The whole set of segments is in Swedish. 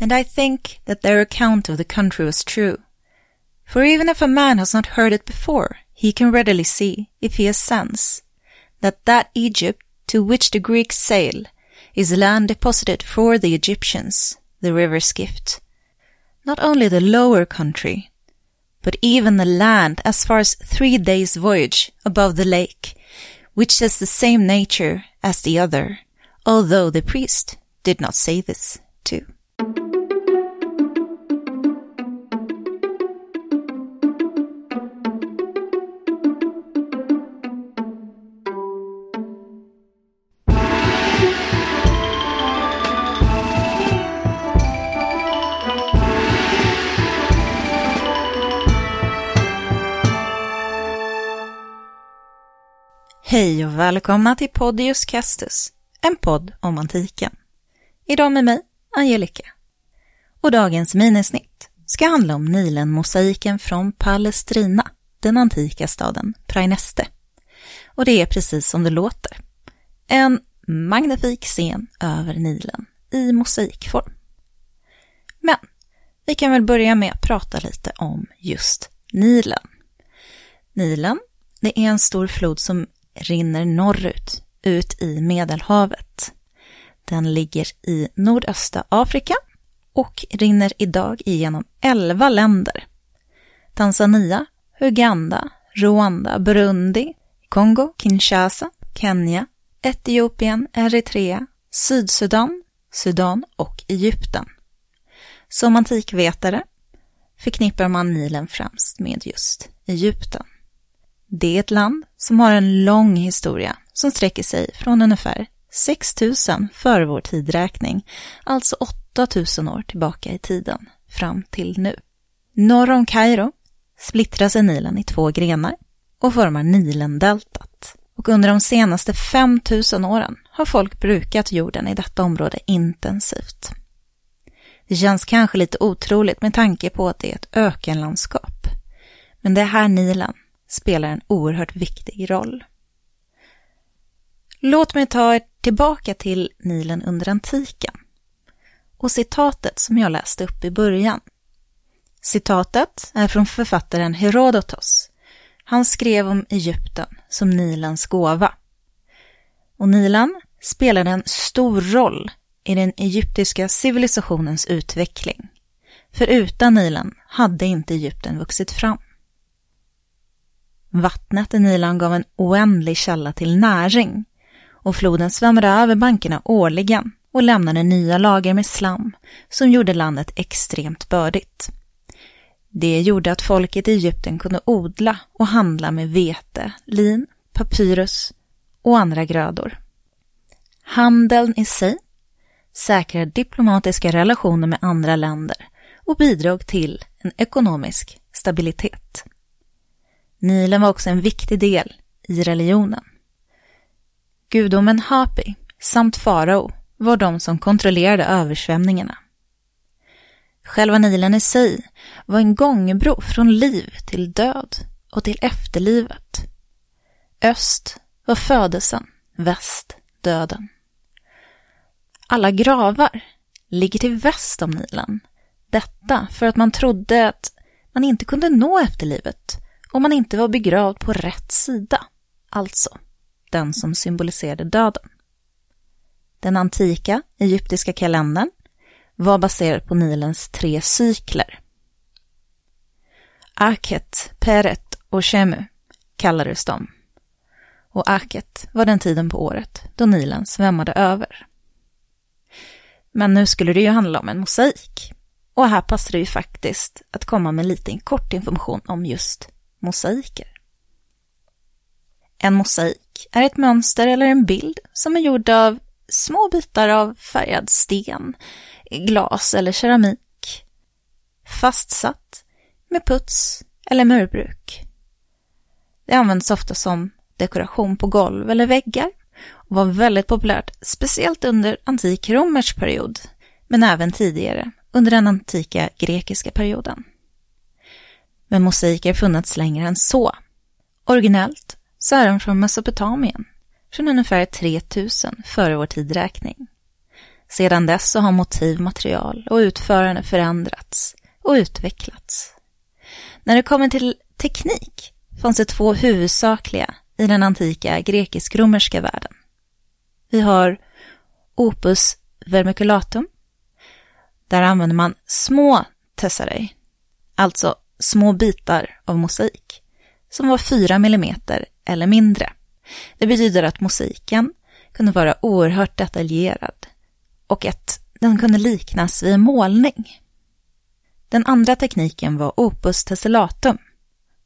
and I think that their account of the country was true. For even if a man has not heard it before, he can readily see, if he has sense, that that Egypt to which the Greeks sail is land deposited for the Egyptians, the river's gift. Not only the lower country, but even the land as far as three days' voyage above the lake, which has the same nature as the other, although the priest did not say this too. Välkomna till Podius Castus, en podd om antiken. Idag med mig, Angelica. Och dagens minisnitt ska handla om Nilen-mosaiken från Palestrina, den antika staden Praeneste. Och det är precis som det låter. En magnifik scen över Nilen i mosaikform. Men vi kan väl börja med att prata lite om just Nilen. Nilen, det är en stor flod som rinner norrut, ut i Medelhavet. Den ligger i nordöstra Afrika och rinner idag igenom elva länder. Tanzania, Uganda, Rwanda, Burundi, Kongo, Kinshasa, Kenya, Etiopien, Eritrea, Sydsudan, Sudan och Egypten. Som antikvetare förknippar man Nilen främst med just Egypten. Det är ett land som har en lång historia som sträcker sig från ungefär 6000 före vår tidräkning, alltså 8000 år tillbaka i tiden, fram till nu. Norr om Kairo splittrar sig Nilen i två grenar och formar Nilendeltat. Och under de senaste 5000 åren har folk brukat jorden i detta område intensivt. Det känns kanske lite otroligt med tanke på att det är ett ökenlandskap. Men det är här Nilen spelar en oerhört viktig roll. Låt mig ta er tillbaka till Nilen under antiken och citatet som jag läste upp i början. Citatet är från författaren Herodotos. Han skrev om Egypten som Nilens gåva. Och Nilen spelade en stor roll i den egyptiska civilisationens utveckling. För utan Nilen hade inte Egypten vuxit fram. Vattnet i Nilen gav en oändlig källa till näring och floden svämmade över bankerna årligen och lämnade nya lager med slam som gjorde landet extremt bördigt. Det gjorde att folket i Egypten kunde odla och handla med vete, lin, papyrus och andra grödor. Handeln i sig säkrade diplomatiska relationer med andra länder och bidrog till en ekonomisk stabilitet. Nilen var också en viktig del i religionen. Gudomen Hapi samt farao var de som kontrollerade översvämningarna. Själva Nilen i sig var en gångbro från liv till död och till efterlivet. Öst var födelsen, väst döden. Alla gravar ligger till väst om Nilen. Detta för att man trodde att man inte kunde nå efterlivet om man inte var begravd på rätt sida, alltså den som symboliserade döden. Den antika egyptiska kalendern var baserad på Nilens tre cykler. Aket, Peret och Shemu kallades de. Och Aket var den tiden på året då Nilen svämmade över. Men nu skulle det ju handla om en mosaik. Och här passar det ju faktiskt att komma med lite kort information om just mosaiker. En mosaik är ett mönster eller en bild som är gjord av små bitar av färgad sten, glas eller keramik. Fastsatt med puts eller murbruk. Det används ofta som dekoration på golv eller väggar och var väldigt populärt, speciellt under antik romersk period, men även tidigare, under den antika grekiska perioden men mosaiker funnits längre än så. Originellt så är de från Mesopotamien, från ungefär 3000 före vår tidräkning. Sedan dess så har motivmaterial och utförande förändrats och utvecklats. När det kommer till teknik fanns det två huvudsakliga i den antika grekisk-romerska världen. Vi har opus vermiculatum. Där använder man små tessarei, alltså små bitar av mosaik, som var 4 mm eller mindre. Det betyder att mosaiken kunde vara oerhört detaljerad och att den kunde liknas vid en målning. Den andra tekniken var opus tessellatum.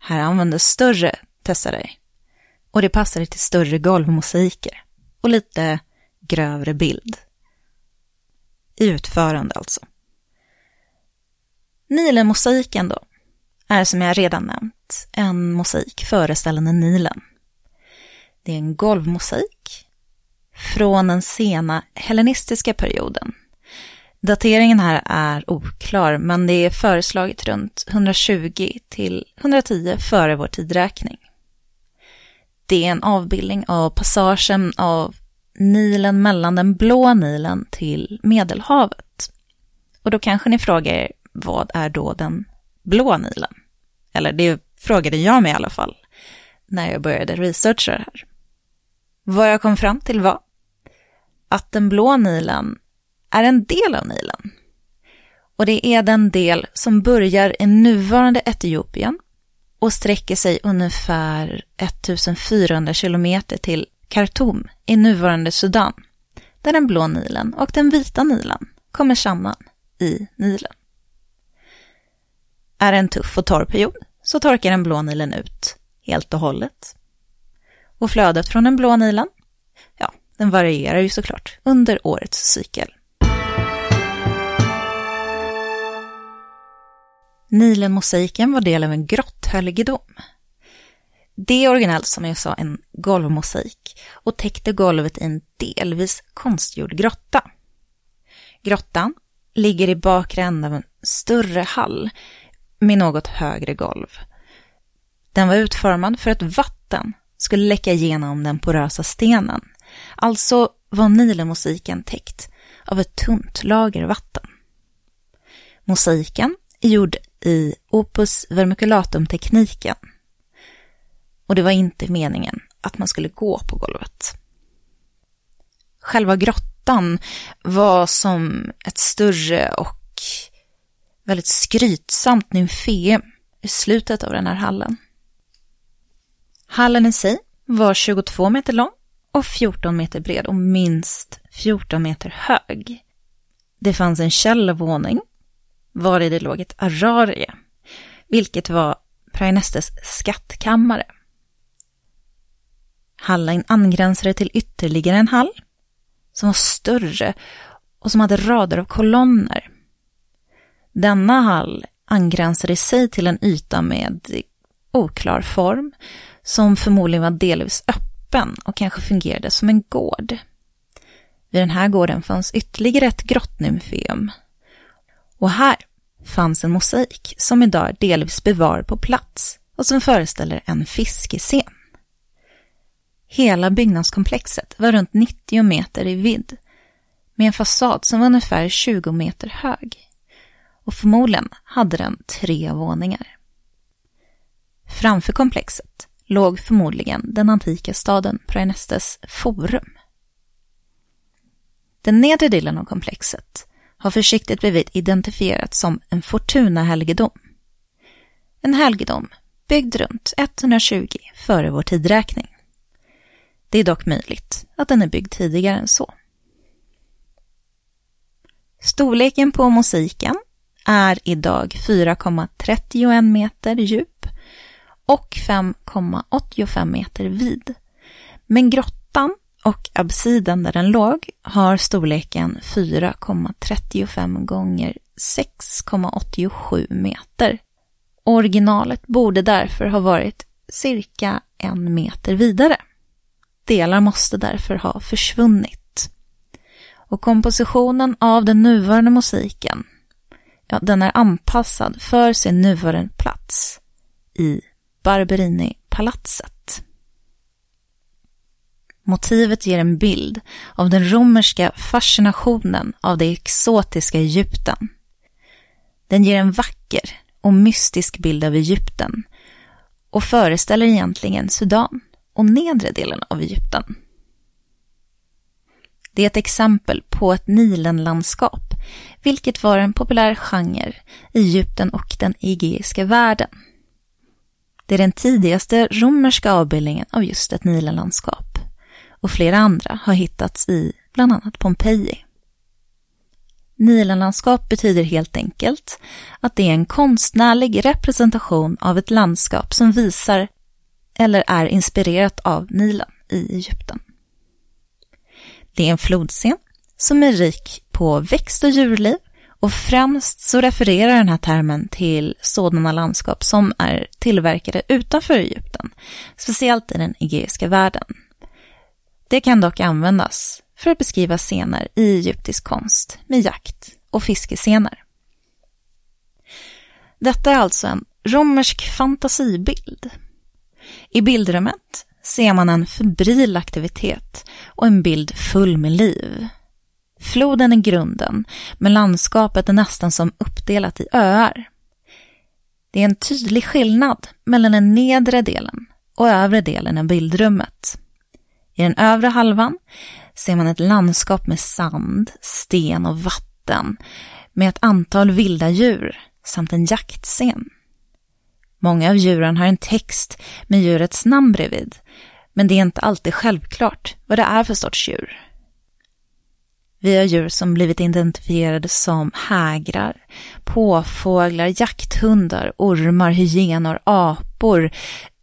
Här användes större tessare och det passade till större golvmosaiker och lite grövre bild. I utförande alltså. Nilenmosaiken då är som jag redan nämnt en mosaik föreställande Nilen. Det är en golvmosaik från den sena hellenistiska perioden. Dateringen här är oklar, men det är föreslaget runt 120 till 110 före vår tidräkning. Det är en avbildning av passagen av Nilen mellan den blå Nilen till Medelhavet. Och då kanske ni frågar, vad är då den blå Nilen? Eller det frågade jag mig i alla fall när jag började researcha det här. Vad jag kom fram till var att den blå Nilen är en del av Nilen. Och det är den del som börjar i nuvarande Etiopien och sträcker sig ungefär 1400 kilometer till Khartoum i nuvarande Sudan, där den blå Nilen och den vita Nilen kommer samman i Nilen. Är det en tuff och torr period så torkar den blå Nilen ut helt och hållet. Och flödet från den blå Nilen, ja, den varierar ju såklart under årets cykel. Nilenmosaiken var del av en grotthöljedom. Det är originellt som jag sa en golvmosaik och täckte golvet i en delvis konstgjord grotta. Grottan ligger i bakre änden av en större hall med något högre golv. Den var utformad för att vatten skulle läcka igenom den porösa stenen. Alltså var Nilemosaiken täckt av ett tunt lager vatten. Mosaiken är gjord i opus vermiculatum-tekniken. Och det var inte meningen att man skulle gå på golvet. Själva grottan var som ett större och väldigt skrytsamt nymfeum i slutet av den här hallen. Hallen i sig var 22 meter lång och 14 meter bred och minst 14 meter hög. Det fanns en källarvåning var det låg ett ararie, vilket var Praenestes skattkammare. Hallen angränsade till ytterligare en hall som var större och som hade rader av kolonner. Denna hall angränsade i sig till en yta med oklar form som förmodligen var delvis öppen och kanske fungerade som en gård. Vid den här gården fanns ytterligare ett grottnymfeum och här fanns en mosaik som idag är delvis bevarad på plats och som föreställer en fiskescen. Hela byggnadskomplexet var runt 90 meter i vidd med en fasad som var ungefär 20 meter hög. Och förmodligen hade den tre våningar. Framför komplexet låg förmodligen den antika staden Praenestes forum. Den nedre delen av komplexet har försiktigt blivit identifierat som en Fortuna-helgedom. En helgedom byggd runt 120 före vår tidräkning. Det är dock möjligt att den är byggd tidigare än så. Storleken på mosaiken är idag 4,31 meter djup och 5,85 meter vid. Men grottan och absiden där den låg har storleken 4,35 gånger 6,87 meter. Originalet borde därför ha varit cirka en meter vidare. Delar måste därför ha försvunnit. Och kompositionen av den nuvarande musiken, ja, den är anpassad för sin nuvarande plats i Barberini-palatset. Motivet ger en bild av den romerska fascinationen av det exotiska Egypten. Den ger en vacker och mystisk bild av Egypten och föreställer egentligen Sudan och nedre delen av Egypten. Det är ett exempel på ett Nilenlandskap, vilket var en populär genre i Egypten och den egeiska världen. Det är den tidigaste romerska avbildningen av just ett Nilenlandskap och flera andra har hittats i bland annat Pompeji. Nilenlandskap betyder helt enkelt att det är en konstnärlig representation av ett landskap som visar eller är inspirerat av Nilen i Egypten. Det är en flodscen som är rik på växt och djurliv och främst så refererar den här termen till sådana landskap som är tillverkade utanför Egypten, speciellt i den egeiska världen. Det kan dock användas för att beskriva scener i egyptisk konst med jakt och fiskescener. Detta är alltså en romersk fantasibild. I bildrummet ser man en febril aktivitet och en bild full med liv. Floden är grunden, men landskapet är nästan som uppdelat i öar. Det är en tydlig skillnad mellan den nedre delen och övre delen av bildrummet. I den övre halvan ser man ett landskap med sand, sten och vatten med ett antal vilda djur samt en jaktscen. Många av djuren har en text med djurets namn bredvid, men det är inte alltid självklart vad det är för sorts djur. Vi har djur som blivit identifierade som hägrar, påfåglar, jakthundar, ormar, hyenor, apor,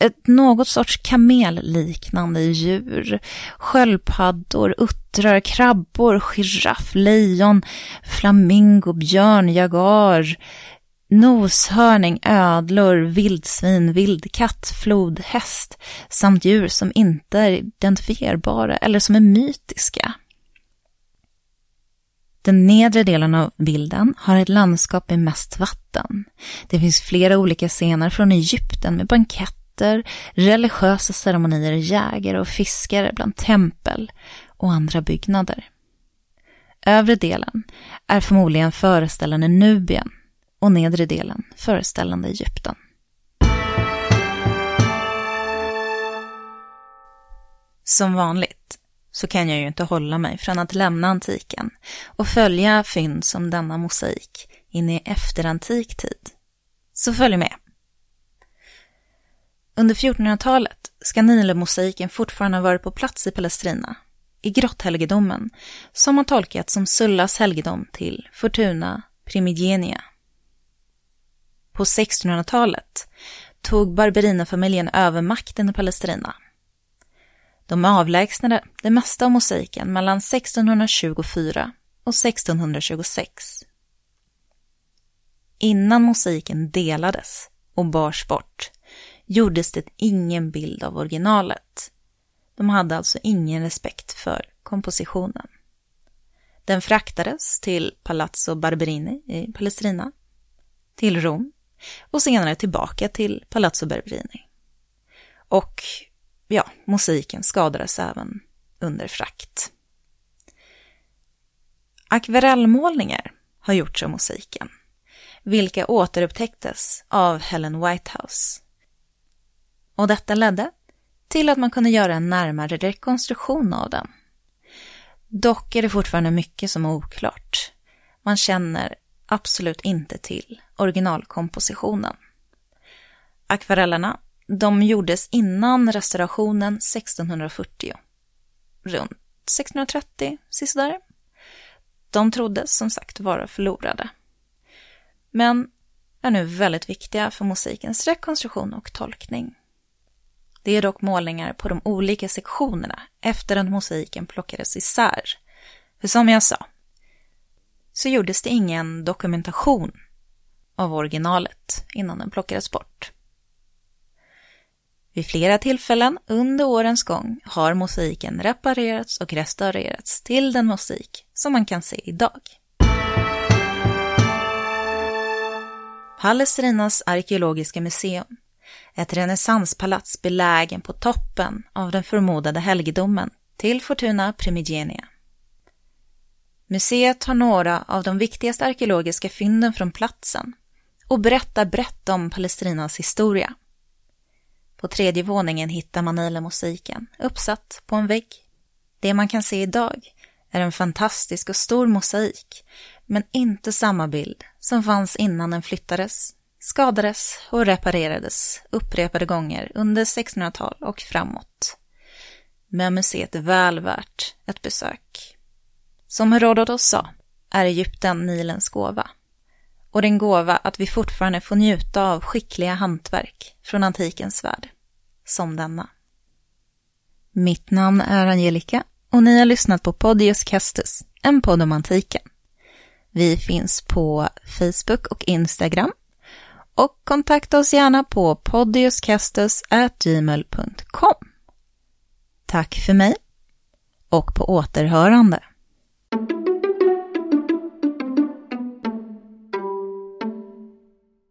ett något sorts kamelliknande djur, sköldpaddor, uttrar, krabbor, giraff, lejon, flamingo, björn, jagar, noshörning, ödlor, vildsvin, vildkatt, flodhäst samt djur som inte är identifierbara eller som är mytiska. Den nedre delen av bilden har ett landskap med mest vatten. Det finns flera olika scener från Egypten med banketter, religiösa ceremonier, jägare och fiskare bland tempel och andra byggnader. Övre delen är förmodligen föreställande Nubien och nedre delen föreställande Egypten. Som vanligt så kan jag ju inte hålla mig från att lämna antiken och följa fynd som denna mosaik in i efterantik tid. Så följ med. Under 1400-talet ska Nilemosaiken fortfarande ha varit på plats i Palestrina, i grotthelgedomen, som har tolkats som Sullas helgedom till Fortuna Primigenia. På 1600-talet tog Barberina-familjen över makten i Palestrina de avlägsnade det mesta av mosaiken mellan 1624 och 1626. Innan mosaiken delades och bars bort gjordes det ingen bild av originalet. De hade alltså ingen respekt för kompositionen. Den fraktades till Palazzo Barberini i Palestrina, till Rom och senare tillbaka till Palazzo Berberini. Och ja, musiken skadades även under frakt. Akvarellmålningar har gjorts av musiken, vilka återupptäcktes av Helen Whitehouse. Och detta ledde till att man kunde göra en närmare rekonstruktion av den. Dock är det fortfarande mycket som är oklart. Man känner absolut inte till originalkompositionen. Akvarellerna de gjordes innan restaurationen 1640. Runt 1630, sisådär. De troddes som sagt vara förlorade. Men är nu väldigt viktiga för musikens rekonstruktion och tolkning. Det är dock målningar på de olika sektionerna efter att musiken plockades isär. För som jag sa, så gjordes det ingen dokumentation av originalet innan den plockades bort. Vid flera tillfällen under årens gång har mosaiken reparerats och restaurerats till den mosaik som man kan se idag. Palestrinas arkeologiska museum, ett renässanspalats belägen på toppen av den förmodade helgedomen till Fortuna Primigenia. Museet har några av de viktigaste arkeologiska fynden från platsen och berättar brett om Palestinas historia. På tredje våningen hittar man Nile-mosaiken uppsatt på en vägg. Det man kan se idag är en fantastisk och stor mosaik, men inte samma bild som fanns innan den flyttades, skadades och reparerades upprepade gånger under 1600-tal och framåt. Men museet är väl värt ett besök. Som Herodotos sa är Egypten Nilens gåva. Och den gåva att vi fortfarande får njuta av skickliga hantverk från antikens värld, som denna. Mitt namn är Angelica och ni har lyssnat på Podius Castus, en podd om antiken. Vi finns på Facebook och Instagram och kontakta oss gärna på podiuscastus.gmail.com. Tack för mig och på återhörande.